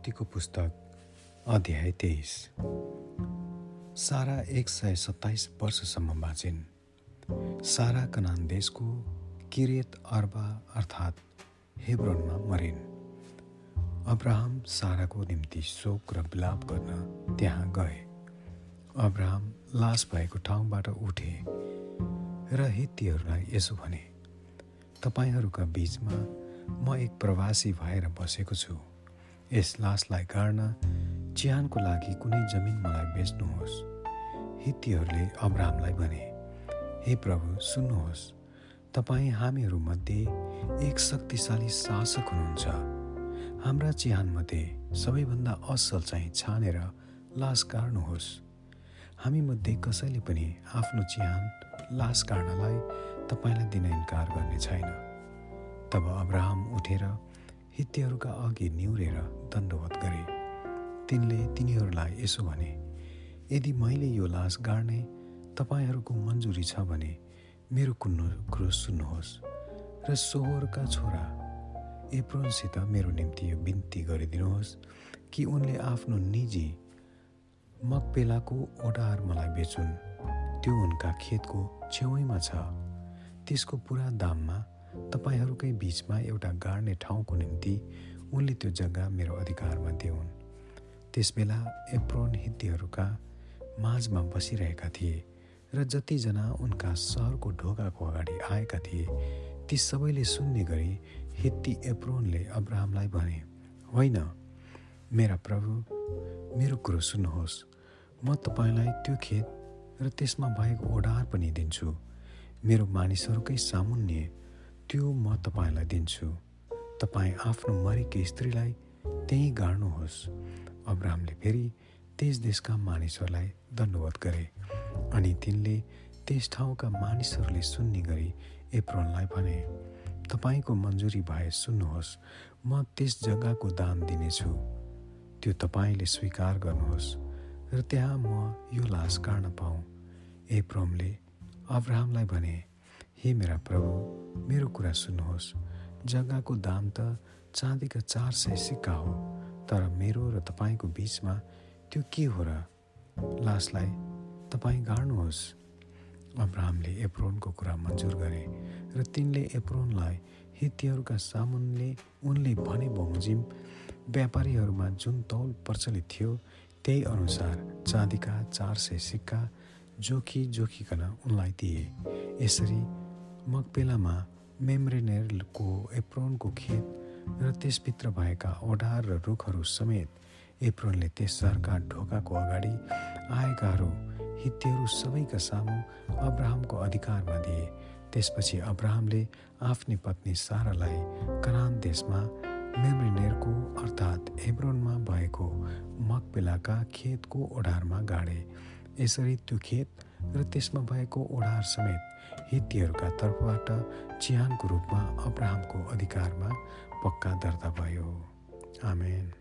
उत्पत्तिको पुस्तक अध्याय तेइस। सारा एक सय सत्ताइस वर्षसम्म बाँचिन् सारा कनान देशको किरेत अर्बा अर्थात् हेब्रोनमा मरिन्। अब्राहम साराको निम्ति शोक र विलाप गर्न त्यहाँ गए। अब्राहम लास भएको ठाउँबाट उठे र हित्तीहरूलाई यसो भने तपाईँहरूका बिचमा म एक प्रवासी भएर बसेको छु। यस लासलाई गाड्न चिहानको लागि कुनै जमिन मलाई बेच्नुहोस्। हित्तीहरूले अब्राहमलाई भने हे प्रभु सुन्नुहोस् तपाईँ हामीहरूमध्ये एक शक्तिशाली शासक हुनुहुन्छ। हाम्रा चिहानमध्ये सबैभन्दा असल चाहिँ छानेर लास गाड्नुहोस्। हामीमध्ये कसैले पनि आफ्नो चिहान लास गाड्नलाई तपाईँलाई दिन इन्कार गर्ने छैन। तब अब्राहम उठेर हित्तीहरूका अघि निहुरेर दण्डवत गरे। तिनले तिनीहरूलाई यसो भने यदि मैले यो लास गाड्ने तपाईँहरूको मन्जुरी छ भने मेरो कुन्नु कुरो सुन्नुहोस् र सोहोरका छोरा एप्रोनसित मेरो निम्ति यो बिन्ती गरिदिनुहोस् कि उनले आफ्नो निजी मकपेलाको ओडार मलाई बेचुन्। त्यो उनका खेतको छेउैमा छ। त्यसको पुरा दाममा तपाईँहरूकै बिचमा एउटा गाड्ने ठाउँको निम्ति उनले त्यो जग्गा मेरो अधिकारमा दिउन्। त्यसबेला एप्रोन हित्तीहरूका माझमा बसिरहेका थिए र जतिजना उनका सहरको ढोकाको अगाडि आएका थिए ती सबैले सुन्ने गरी हित्ती एप्रोनले अब्राहमलाई भने होइन मेरा प्रभु मेरो कुरो सुन्नुहोस्। म तपाईँलाई त्यो खेत र त्यसमा भएको ओडार पनि दिन्छु। मेरो मानिसहरूकै सामुन्ने त्यो म तपाईँलाई दिन्छु। तपाईँ आफ्नो मरेकी स्त्रीलाई त्यहीँ गाड्नुहोस्। अब्राहमले फेरि त्यस देशका मानिसहरूलाई दण्डवत गरे अनि तिनले त्यस ठाउँका मानिसहरूले सुन्ने गरी एप्रोनलाई भने तपाईँको मन्जुरी भए सुन्नुहोस् म त्यस जग्गाको दाम दिनेछु। त्यो तपाईँले स्वीकार गर्नुहोस् र त्यहाँ म यो लास काट्न पाऊँ। एप्रोमले अब्राहमलाई भने हे मेरा प्रभु मेरो कुरा सुन्नुहोस्। जग्गाको दाम त चाँदीका चार सय सिक्का हो तर मेरो र तपाईँको बिचमा त्यो के हो र? लासलाई तपाईँ गाड्नुहोस्। अब्राहमले एप्रोनको कुरा मन्जुर गरे र तिनले एप्रोनलाई हित्तीहरूका सामुनले उनले भने बमोजिम व्यापारीहरूमा जुन तौल प्रचलित थियो त्यही अनुसार चाँदीका चार सय सिक्का जोखी जोखिकन उनलाई दिए। यसरी मकपेलामा मेम्रेनेरको एप्रोनको खेत र त्यसभित्र भएका ओढार र रुखहरू समेत एप्रोनले त्यस सहरका ढोकाको अगाडि आएकाहरू हित्तीहरू सबैका सामु अब्राहमको अधिकारमा दिए। त्यसपछि अब्राहमले आफ्नी पत्नी सारालाई कनान देशमा मेम्रिनेरको अर्थात् हेब्रोनमा भएको मकपेलाका खेतको ओढारमा गाडे। यसरी त्यो खेत र त्यसमा भएको ओढार समेत हित्तीहरूका तर्फबाट चिहानको रूपमा अब्राहमको अधिकारमा पक्का दर्ता भयो। आमेन।